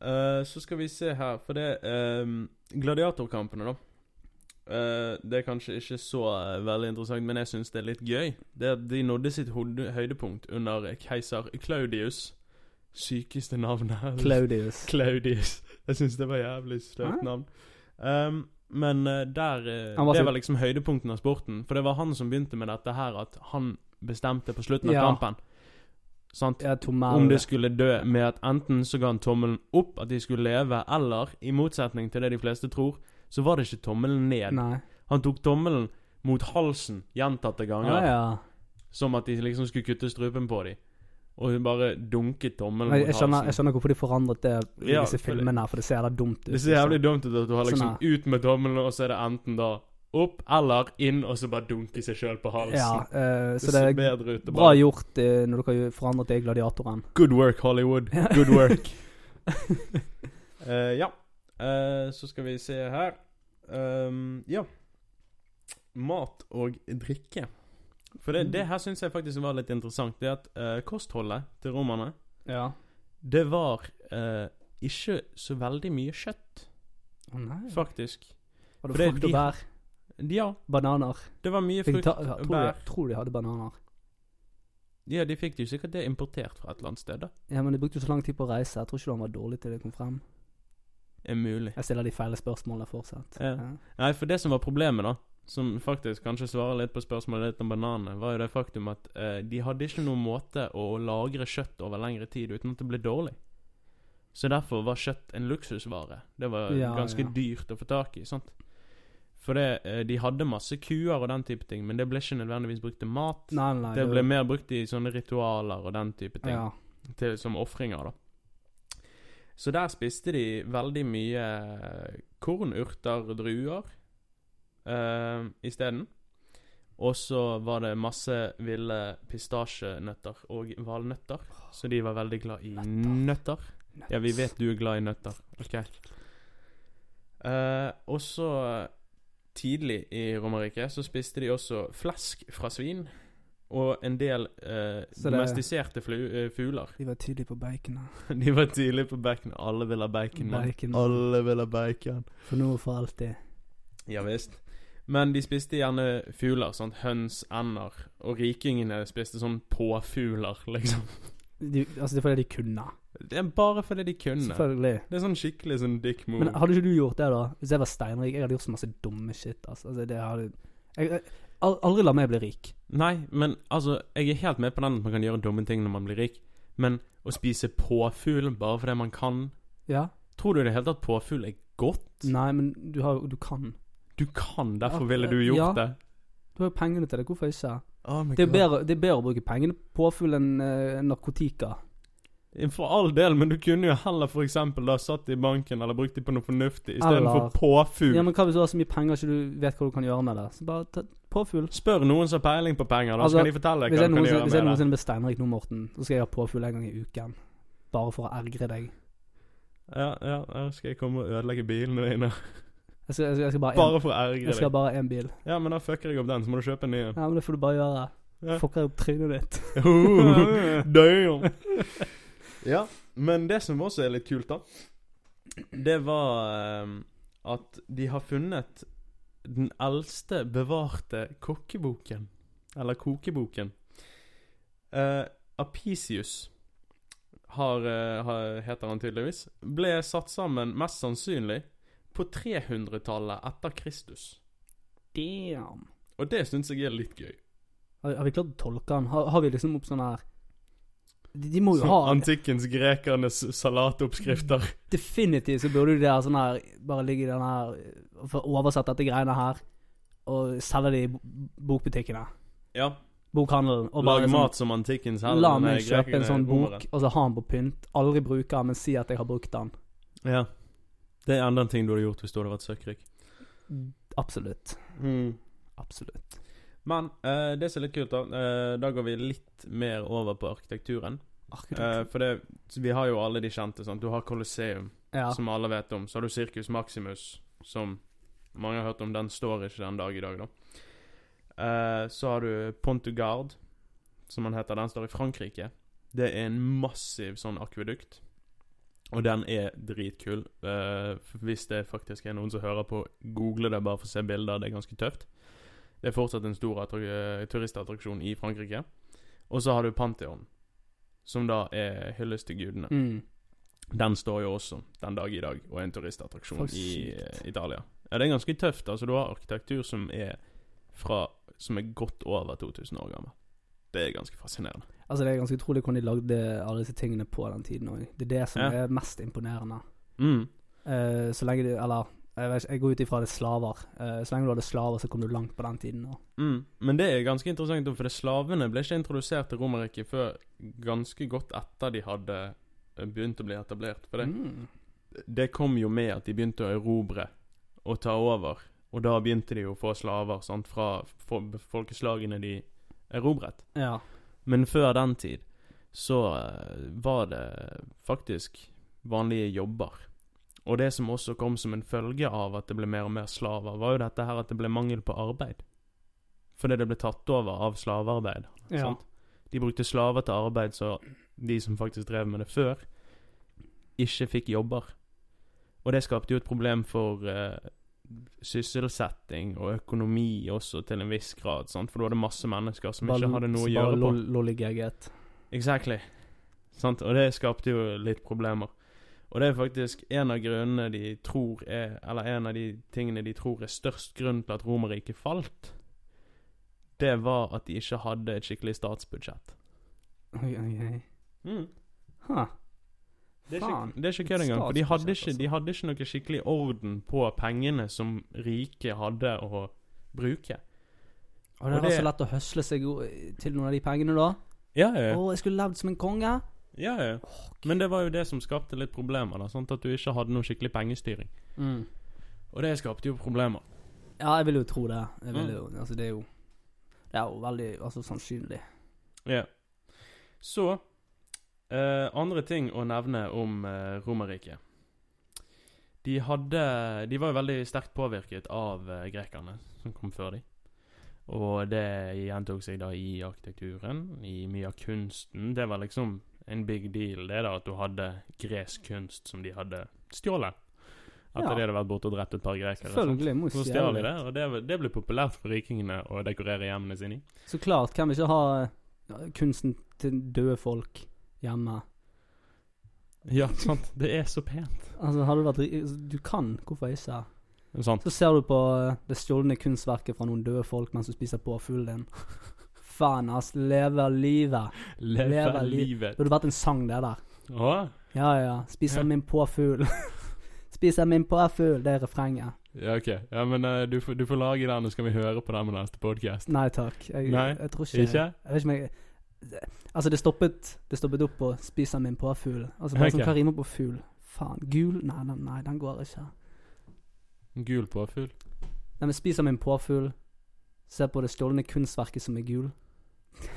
uh, så skal vi se her, for det um, Gladiatorkampene, da. Eh, det er kanskje ikke så eh, veldig interessant, men jeg syns det er litt gøy. Det at De nådde sitt høydepunkt under keiser Claudius. Sykeste navnet. Claudius. Claudius. Jeg syns det var jævlig støtt navn. Um, men eh, der var Det var liksom høydepunkten av sporten. For det var han som begynte med dette her, at han bestemte på slutten av Ja. kampen. Sant? Ja, Om de skulle dø med at enten så ga han tommelen opp, at de skulle leve, eller i motsetning til det de fleste tror, så var det ikke tommelen ned. Nei. Han tok tommelen mot halsen gjentatte ganger, Ja, ja. som at de liksom skulle kutte strupen på dem. Og hun bare dunket tommelen Jeg, mot skjønner, jeg skjønner hvorfor de forandret det i Ja, disse filmene, her, for det ser da dumt ut. Det ser jævlig dumt ut at du har liksom Sånn ut med tommelen, og så er det enten da opp eller inn, og så bare dunke seg sjøl på halsen. Ja, uh, det så det er ut. å bra gjort uh, når dere har forandret det i Gladiatoren. Good work, Hollywood. Good work. uh, ja. Eh, så skal vi se her. um, ja. Mat og drikke. For det, det her syns jeg faktisk var litt interessant. Det at uh, kostholdet til romerne, Ja. det var uh, ikke så veldig mye kjøtt, nei. faktisk. Var det frukt de- og bær? Ja, Bananer? det var mye frukt og bær. jeg, tror de hadde bananer. Ja, de fikk jo sikkert det importert fra et eller annet sted, da. Ja, men de brukte jo så lang tid på å reise. Jeg tror ikke han var dårlig til det kom frem. Er mulig. Jeg stiller de feile spørsmålene fortsatt. Ja. Nei, for det som var problemet, da, som faktisk kanskje svarer litt på spørsmålet ditt om bananene, var jo det faktum at eh, de hadde ikke noen måte å lagre kjøtt over lengre tid uten at det ble dårlig. Så derfor var kjøtt en luksusvare. Det var Ja, ganske ja. dyrt å få tak i. sant? For det, eh, de hadde masse kuer og den type ting, men det ble ikke nødvendigvis brukt til mat. Nei, nei. det ble mer brukt i sånne ritualer og den type ting Ja. til, som ofringer, da. Så der spiste de veldig mye korn, urter druer uh, isteden. Og så var det masse ville pistasjenøtter og valnøtter. Så de var veldig glad i nøtter. Ja, vi vet du er glad i nøtter. Ok. Uh, og så tidlig i Romerriket så spiste de også flesk fra svin. Og en del eh, det- domestiserte eh, fugler. De var tidlig på baconet. De var tidlig på bacon. Alle vil ha bacon. Bacon. Alle vil ha bacon. For nå og for alltid. Ja visst. Men de spiste gjerne fugler. Sånn høns, ender. Og rikingene spiste sånn påfugler, liksom. De, altså, det er fordi de kunne. Det er bare fordi de kunne. Selvfølgelig. Det er sånn skikkelig sånn dick move. Men hadde ikke du gjort det, da? Hvis jeg var steinrik, jeg hadde gjort så masse dumme shit. Altså, altså det hadde jeg, jeg, Aldri la meg bli rik. Nei, men altså Jeg er helt med på den at man kan gjøre dumme ting når man blir rik. Men å spise påfugl bare fordi man kan Ja? Tror du i det hele tatt påfugl er godt? Nei, men du har Du kan. Du kan, derfor ville du gjort ja. det. Du har jo pengene til det. Hvorfor ikke? Oh Det er, bedre, det er bedre å bruke pengene på påfugl enn uh, narkotika. For all del, men du kunne jo heller for eksempel da satt i banken eller brukt det på noe fornuftig istedenfor påfugl. Ja, men hva hvis du har så mye penger ikke du vet hva du kan gjøre med det? Så bare ta påfugl. Spør noen som har peiling på penger, da Altså, skal de fortelle deg hva du kan med det. hvis jeg noensinne blir steinrik nå, Morten, så skal jeg ha påfugl en gang i uken. Bare for å ergre deg. Ja, ja, skal jeg komme og ødelegge bilene dine. Jeg skal, jeg skal, jeg skal bare, Bare for å ergre jeg skal bare én bil. Ja, men da fucker jeg opp den, så må du kjøpe en ny en. Ja, men det får du bare gjøre. Ja. Fucker opp trynet ditt. Damn. ja, men det som også er litt kult, da, det var um, at de har funnet den eldste bevarte kokkeboken. Eller kokeboken. Uh, Apicius har, uh, heter han tydeligvis. Ble satt sammen mest sannsynlig på 300-tallet etter Kristus. Damn. Og det syns jeg er litt gøy. Har, har vi klart å tolke den? Har, har vi liksom opp sånn her De, de må jo ha Antikkens grekernes salatoppskrifter. Definitivt så burde de der sånn her Bare ligge i den her For å oversette dette greiene her, og selge det i bokbutikkene. Ja. Bokhandelen. Og bare Lag sånn, mat som antikkens hell. La meg kjøpe en sånn bok, og så ha den på pynt. Aldri bruke den, men si at jeg har brukt den. Ja. Det er enda en ting du hadde gjort hvis du hadde vært søkkrik. Absolutt. Absolutt. Men eh, det som er litt kult, da eh, Da går vi litt mer over på arkitekturen. Eh, for det, vi har jo alle de kjente. Sant? Du har Colosseum, ja. som alle vet om. Så har du Circus Maximus, som mange har hørt om. Den står ikke den dag i dag, da. Eh, så har du Pont du Garde, som den heter. Den står i Frankrike. Det er en massiv sånn akvedukt. Og den er dritkul. Eh, hvis det faktisk er noen som hører på, google det bare for å se bilder. Det er ganske tøft. Det er fortsatt en stor eh, turistattraksjon i Frankrike. Og så har du Pantheon, som da er hyllest til gudene. Mm. Den står jo også den dag i dag, og er en turistattraksjon i eh, Italia. Ja, det er ganske tøft. altså Du har arkitektur som er fra Som er godt over 2000 år gammel. Det er ganske fascinerende. Altså Det er ganske utrolig hvordan de lagde alle disse tingene på den tiden òg. Det er det som Ja. er mest imponerende. Mm. Uh, så lenge du Eller jeg, jeg går ut ifra det er slaver. Eh, så lenge du hadde slaver, så kom du langt på den tiden. Mm. Men det er ganske interessant, for det slavene ble ikke introdusert til Romerriket før ganske godt etter de hadde eh, begynt å bli etablert. For det, Mm. det kom jo med at de begynte å erobre og ta over. Og da begynte de å få slaver sant, fra folkeslagene de erobret. Ja. Men før den tid så eh, var det faktisk vanlige jobber. Og det som også kom som en følge av at det ble mer og mer slaver, var jo dette her at det ble mangel på arbeid. Fordi det ble tatt over av slavearbeid. ja. Sant? De brukte slaver til arbeid, så de som faktisk drev med det før, ikke fikk jobber. Og det skapte jo et problem for eh, sysselsetting og økonomi også, til en viss grad. Sant? For du hadde masse mennesker som ikke hadde noe å gjøre på. Exactly. Sant? Og det skapte jo litt problemer. Og det er faktisk en av grunnene de tror er Eller en av de tingene de tror er størst grunn til at Romerriket falt. Det var at de ikke hadde et skikkelig statsbudsjett. Oi, oi, oi. Mm. Ha. Det er Faen. ikke, det er ikke kødd engang. For de hadde ikke, de hadde ikke noe skikkelig orden på pengene som rike hadde å bruke. Og det Og var så lett å høsle seg til noen av de pengene, da. Ja, Å, ja. jeg skulle levd som en konge. Ja, ja. Men det var jo det som skapte litt problemer. da Sånn At du ikke hadde noe skikkelig pengestyring. Mm. Og det skapte jo problemer. Ja, jeg vil jo tro det. Jeg vil Mm. jo, altså Det er jo Det er jo veldig altså, sannsynlig. Ja. Så eh, Andre ting å nevne om eh, Romerriket. De hadde De var jo veldig sterkt påvirket av eh, grekerne som kom før dem. Og det gjentok seg da i arkitekturen, i mye av kunsten. Det var liksom en big deal, det da at du hadde gresk kunst som de hadde stjålet. Etter Ja. de hadde vært borte og drept et par grekere. Selvfølgelig. Må Så stjal de det, og det, det ble populært for rikingene å dekorere hjemmene sine i. Så klart. kan vi ikke ha kunsten til døde folk hjemme? Ja, sant. Det er så pent. Altså, hadde du vært Du kan, hvorfor ikke? Sant. Så ser du på eh, det stjålne kunstverket fra noen døde folk mens du spiser påfuglen din. Faen, ass. Leve livet. Leve Leve li- livet. Det burde vært en sang, det der. Åh? Ja, ja. Spiser Ja. min påfugl. Spiser min påfugl. Det er refrenget. Ja, ok. Ja, men uh, du, får, du får lage den, og skal vi høre på den med neste podcast. Nei takk. Jeg, Nei, jeg tror ikke Ikke? Jeg vet ikke om jeg Altså, det stoppet Det stoppet opp på 'spiser min påfugl'. Altså, bare sånn, hva rimer på fugl? Faen. Gul? Nei, nei, nei, den går ikke. Gul påfugl. Nei, men 'spiser min påfugl'. Se på det stjålne kunstverket som er gul.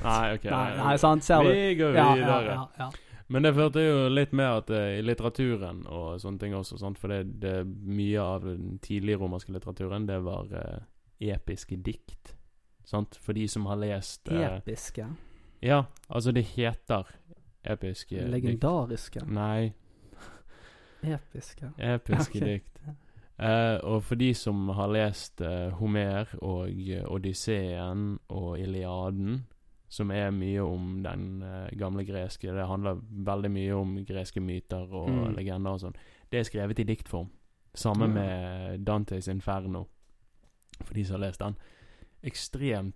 Nei, ok. Nei, nei, sant? Ser du? Vi går videre. ja, ja, ja. Men det førte jo litt med at uh, i litteraturen og sånne ting også, sant? for det, det mye av den tidlige romerske litteraturen, det var uh, episke dikt. Sant? For de som har lest uh, Episke. Ja, altså det heter episke dikt. Legendariske. Nei, Episke. episke okay. dikt. Uh, og for de som har lest uh, Homer og Odysseen og Iliaden, som er mye om den uh, gamle greske Det handler veldig mye om greske myter og Mm. legender og sånn. Det er skrevet i diktform. Samme Ja. med Dantes Inferno, for de som har lest den. Ekstremt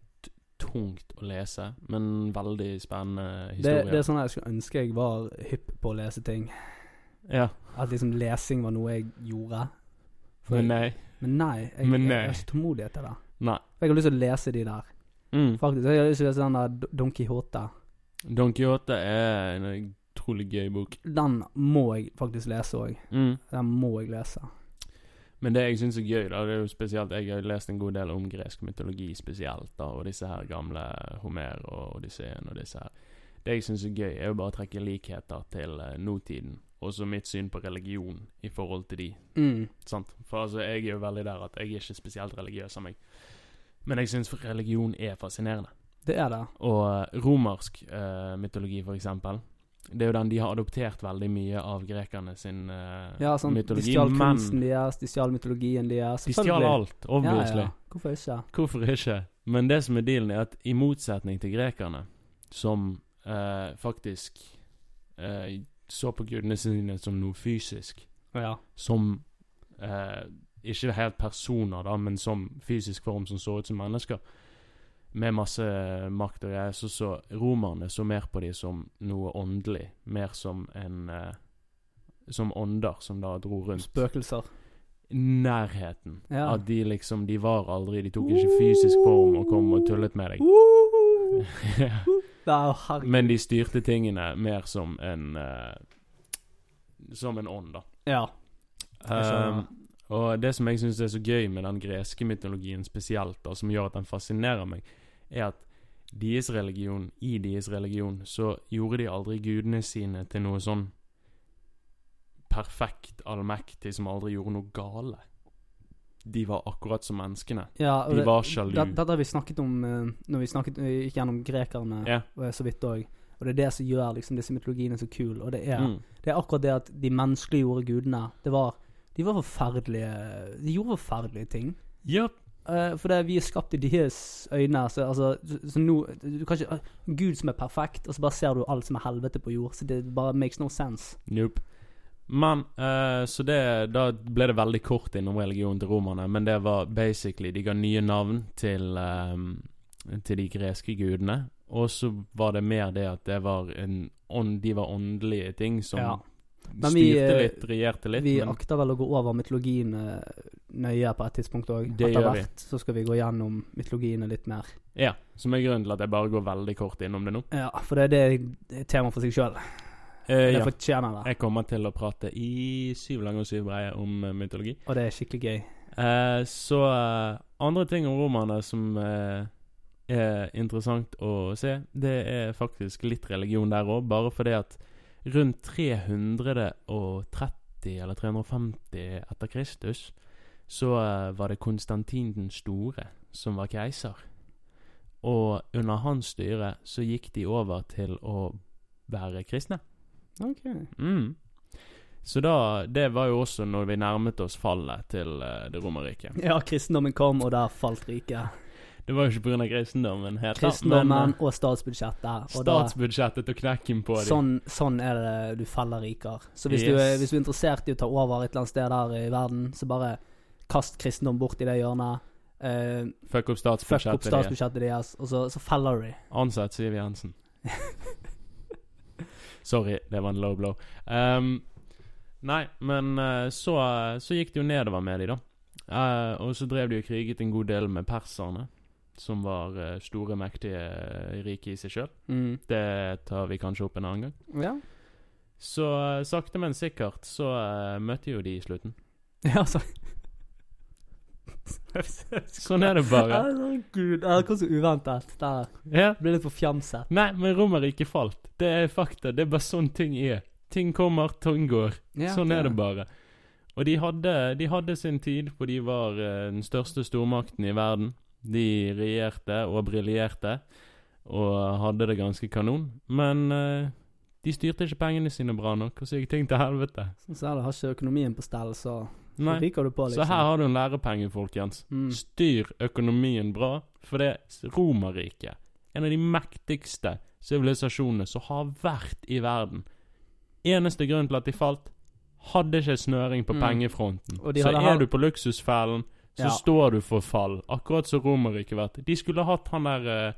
tungt å lese, men veldig spennende Det, historie. det er sånn jeg skulle ønske jeg var hypp på å lese ting. Ja, At liksom lesing var noe jeg gjorde. For men nei. Men nei, jeg, Men jeg, nei. jeg har ikke tålmodighet til det. Nei. For jeg har lyst til å lese de der. Mm. Faktisk. Jeg har å lese den der Don Quijote. Don Quijote er en utrolig gøy bok. Den må jeg faktisk lese òg. Mm. Den må jeg lese. Men det jeg syns er gøy, da, det er jo spesielt Jeg har lest en god del om gresk mytologi spesielt, da, og disse her gamle Homer og Odysseen og disse her. Det jeg syns er gøy, er jo bare å trekke likheter til uh, nåtiden. Også mitt syn på religion i forhold til de. Mm. Sant? For altså, jeg er jo veldig der at jeg er ikke spesielt religiøs av meg. Men jeg syns religion er fascinerende. Det er det. Og eh, romersk uh, mytologi, for eksempel. Det er jo den de har adoptert veldig mye av grekerne sin uh, Ja, sånn, De mytologi. stjal kunsten deres, de stjal mytologien deres. de stjal alt, obviously. Ja, ja. Hvorfor ikke? Hvorfor ikke? Men det som er dealen, er at i motsetning til grekerne, som uh, faktisk så på gudene sine som noe fysisk, Ja. som ikke helt personer, da, men som fysisk form som så ut som mennesker, med masse makt og greier, så så romerne så mer på dem som noe åndelig, mer som en eh, Som ånder som da dro rundt. Spøkelser. Nærheten. Ja. At de liksom De var aldri De tok ikke fysisk form og kom og tullet med deg. Ja. Men de styrte tingene mer som en eh, Som en ånd, da. Ja. Jeg. Um, og det som jeg syns er så gøy med den greske mytologien spesielt, da, som gjør at den fascinerer meg, er at deres religion, i deres religion, så gjorde de aldri gudene sine til noe sånn perfekt allmektig som aldri gjorde noe gale. De var akkurat som menneskene. Ja, De var sjalu. det- Dette har vi snakket om eh, når vi snakket, vi gikk gjennom grekerne og så vidt òg. Og det er det som gjør liksom disse mytologiene så kule. Og det er, Mm. det er akkurat det at de menneskeliggjorde gudene. Det var De var forferdelige De gjorde forferdelige ting. Ja, Uh, for det, vi er skapt i deres øyne. Så, altså, så, så nå Du kan ikke Gud som er perfekt, og så bare ser du alt som er helvete på jord. Så det bare makes no sense. Nope. Men uh, Så det Da ble det veldig kort innom religion til romerne, men det var basically De ga nye navn til Til de greske gudene. Og så var det mer det at det var en ånd De var åndelige ting som Ja. Men vi, styrte eh, litt, regjerte litt. Vi men akter vel å gå over mytologien eh, nøye på et tidspunkt òg. Etter hvert så skal vi gå gjennom mytologiene litt mer. ja, som er grunnen til at jeg bare går veldig kort innom det nå. Ja, for det, det er et tema for seg sjøl. Eh, Det ja. fortjener det. Jeg kommer til å prate i syv lange og syv breie om eh, mytologi. Og det er skikkelig gøy. Eh, så uh, andre ting om romerne som uh, er interessant å se, det er faktisk litt religion der òg, bare fordi at rundt 330 eller 350 etter Kristus så eh, var det Konstantin den store som var keiser. Og under hans styre så gikk de over til å være kristne. Ok. Mm. Så da Det var jo også når vi nærmet oss fallet til eh, det Romerriket. Ja, kristendommen kom, og der falt riket. Det var jo ikke pga. kristendommen, helt Kristendommen men og statsbudsjettet. eh, Og statsbudsjettet og knekken på dem. sånn, sånn er det du feller riker. Så hvis, du, Yes. er, hvis du er interessert i å ta over et eller annet sted der i verden, så bare kast kristendom bort i det hjørnet. Uh, Fuck opp fuck opp statsbudsjettet. deres. statsbudsjettet deres, og så, så feller du de. Ansett Siv Jensen. Sorry, det var en low blow. Um, nei, men eh, så, så gikk det jo nedover med de da. Uh, og så drev de og kriget en god del med perserne, som var eh, store, mektige uh, rike i seg sjøl. Mm. Det tar vi kanskje opp en annen gang. Ja. Så eh, sakte, men sikkert så eh, møtte jo de i slutten. ja, så Sånn er det bare. Herregud, det kom så uventet. Der Ja. ble litt forfjamset. Nei, men Romerriket falt. Det er fakta. Det er bare sånn ting er. Ting kommer, ting går. Ja, sånn er det bare. Og de hadde, de hadde sin tid for de var eh, den største stormakten i verden. De regjerte og briljerte og hadde det ganske kanon. Men eh, de styrte ikke pengene sine bra nok, og så gikk ting til helvete. Sånn så er det. Har ikke økonomien på stell, så, Nei. ryker du på, liksom. Så her har du en lærepenge, folkens. mm. Styr økonomien bra, for det er Romerriket. En av de mektigste sivilisasjonene som har vært i verden. Eneste grunn til at de falt, hadde ikke snøring på Mm. pengefronten. Så hadde er du på luksusfellen, så Ja. står du for fall. Akkurat som Romerriket vært. De skulle hatt han der eh,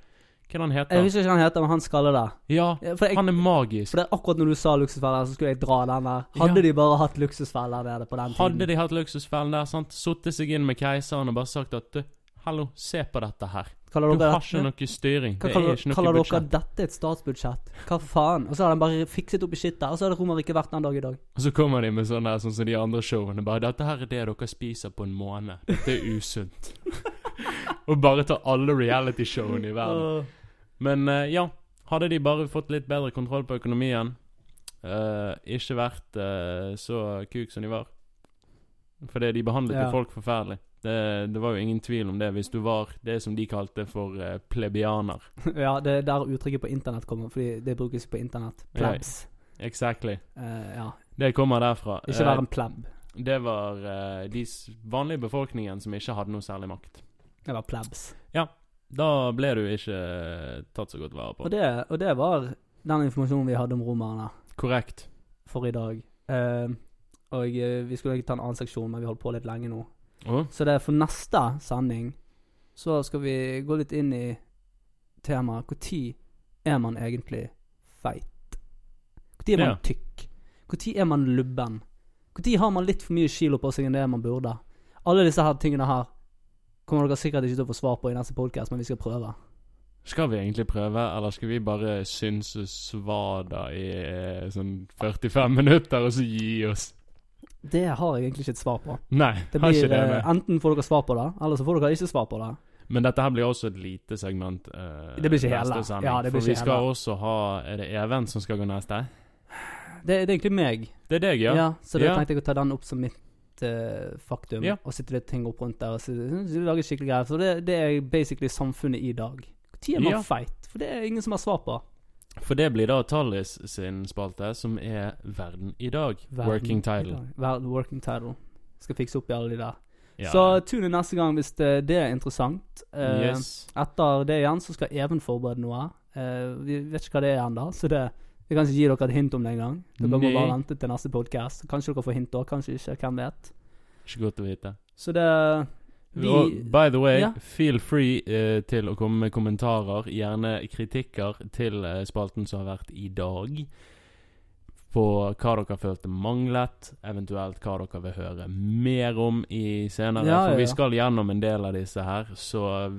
Hva er han heter Jeg husker ikke hva han heter, men han skaller det. Ja, jeg, han er magisk. for det er akkurat når du sa luksusfeller, så skulle jeg dra den der. Hadde Ja. de bare hatt luksusfeller nede på den tiden? Hadde de hatt luksusfellen der, sant, sittet seg inn med keiseren og bare sagt at hallo, se på dette her. Kaller Du dere har ikke noe styring. Hva Det er kaller, budsjett.» kaller noe dere dette et statsbudsjett? Hva faen? Og så har de bare fikset opp i shit der, og så hadde Romerike vært den dag i dag. Og så kommer de med sånn der, sånn som de andre showene. Bare 'Dette her er det dere spiser på en måned. Dette er usunt'. og bare ta alle reality-showene i verden. Men uh, ja, hadde de bare fått litt bedre kontroll på økonomien, uh, ikke vært uh, så kuk som de var Fordi de behandlet Ja. folk forferdelig. Det, det var jo ingen tvil om det hvis du var det som de kalte for uh, plebianer. ja, det er der uttrykket på internett kommer, fordi det brukes på internett. Plebs. Exactly. Uh, ja. Det kommer derfra. Ikke Eh, være en pleb. det var uh, de vanlige befolkningen som ikke hadde noe særlig makt. Det var plebs. Ja. Da ble du ikke eh, tatt så godt vare på. Og det, og det var den informasjonen vi hadde om romerne Korrekt. for i dag. Eh, og eh, vi skulle egentlig ta en annen seksjon, men vi holdt på litt lenge nå. Å? Så det er for neste sending så skal vi gå litt inn i temaet Når er man egentlig feit? Når er man Ja. tykk? Når er man lubben? Når har man litt for mye kilo på seg enn det man burde? Alle disse her tingene her kommer dere sikkert ikke til å få svar på i neste podcast, men vi skal prøve. Skal vi egentlig prøve, eller skal vi bare synse svada i eh, sånn 45 minutter, og så gi oss? Det har jeg egentlig ikke et svar på. Nei, Det har blir, ikke det eh, med. Enten får dere svar på det, eller så får dere ikke svar på det. Men dette her blir også et lite segment. Uh, Det blir ikke hele. Ja, det blir For vi skal hele. også ha Er det Even som skal gå neste? Det, det er egentlig meg. Det er deg, ja? Ja, så da Ja. tenkte jeg å ta den opp som mitt uh, faktum. Ja. Og sitte litt ting opp rundt der og si- lage skikkelig greier. Så det, det er basically samfunnet i dag. Når er man Ja. feit? For det er ingen som har svar på. For det blir da Tallis sin spalte, som er Verden i dag. Verden Working title. dag. Ver- working title. Skal fikse opp i alle de der. Ja. Så tune inn neste gang hvis det, det er interessant. Uh, yes. Etter det igjen så skal Even forberede noe. Uh, vi vet ikke hva det er ennå, så det vi kan ikke gi dere et hint om det engang. Dere må bare vente til neste podcast. Kanskje dere får hint da, kanskje ikke. Hvem vet. Ikke godt å vite. Så det vi, Og by the way, Ja. feel free uh, til å komme med kommentarer, gjerne kritikker til uh, spalten som har vært i dag. På hva dere følte manglet, eventuelt hva dere vil høre mer om i senere. Ja, ja, For vi skal gjennom en del av disse her, så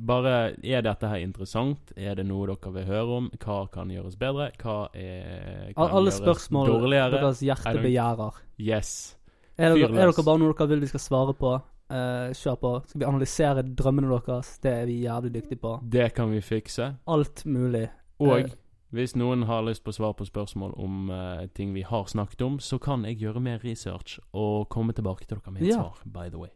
bare Er dette her interessant? Er det noe dere vil høre om? Hva kan gjøres bedre? Hva er, kan Al- Alle gjøres spørsmål dårligere? deres hjerte begjærer. Yes. Er dere, er dere bare noe dere vil vi skal svare på? Eh, kjør på. Skal vi analysere drømmene deres? Det er vi jævlig dyktige på. Det kan vi fikse. Alt mulig. Og Eh, hvis noen har lyst på svar på spørsmål om uh, ting vi har snakket om, så kan jeg gjøre mer research og komme tilbake til dere med et Ja. svar, by the way.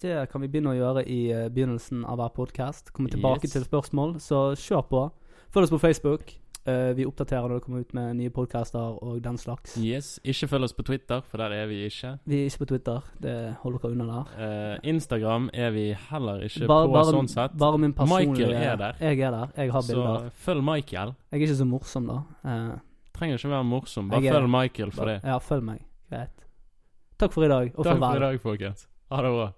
Det kan vi begynne å gjøre i uh, begynnelsen av hver podkast. Komme tilbake Yes. til spørsmål, så kjør på. Følg oss på Facebook. Eh, vi oppdaterer når det kommer ut med nye podcaster og den slags. Yes. Ikke følg oss på Twitter, for der er vi ikke. Vi er ikke på Twitter. Det holder dere unna der. Uh, Instagram er vi heller ikke Bare, på, bare, sånn sett. bare min personlige Michael er der. Jeg er der. Jeg har bilder. Så følg Michael. Jeg er ikke så morsom, da. Uh, Trenger ikke være morsom, bare følg Michael for det. Ja, følg meg. Greit. Takk for i dag, og Takk farvel. for i dag, folkens. Ha det bra.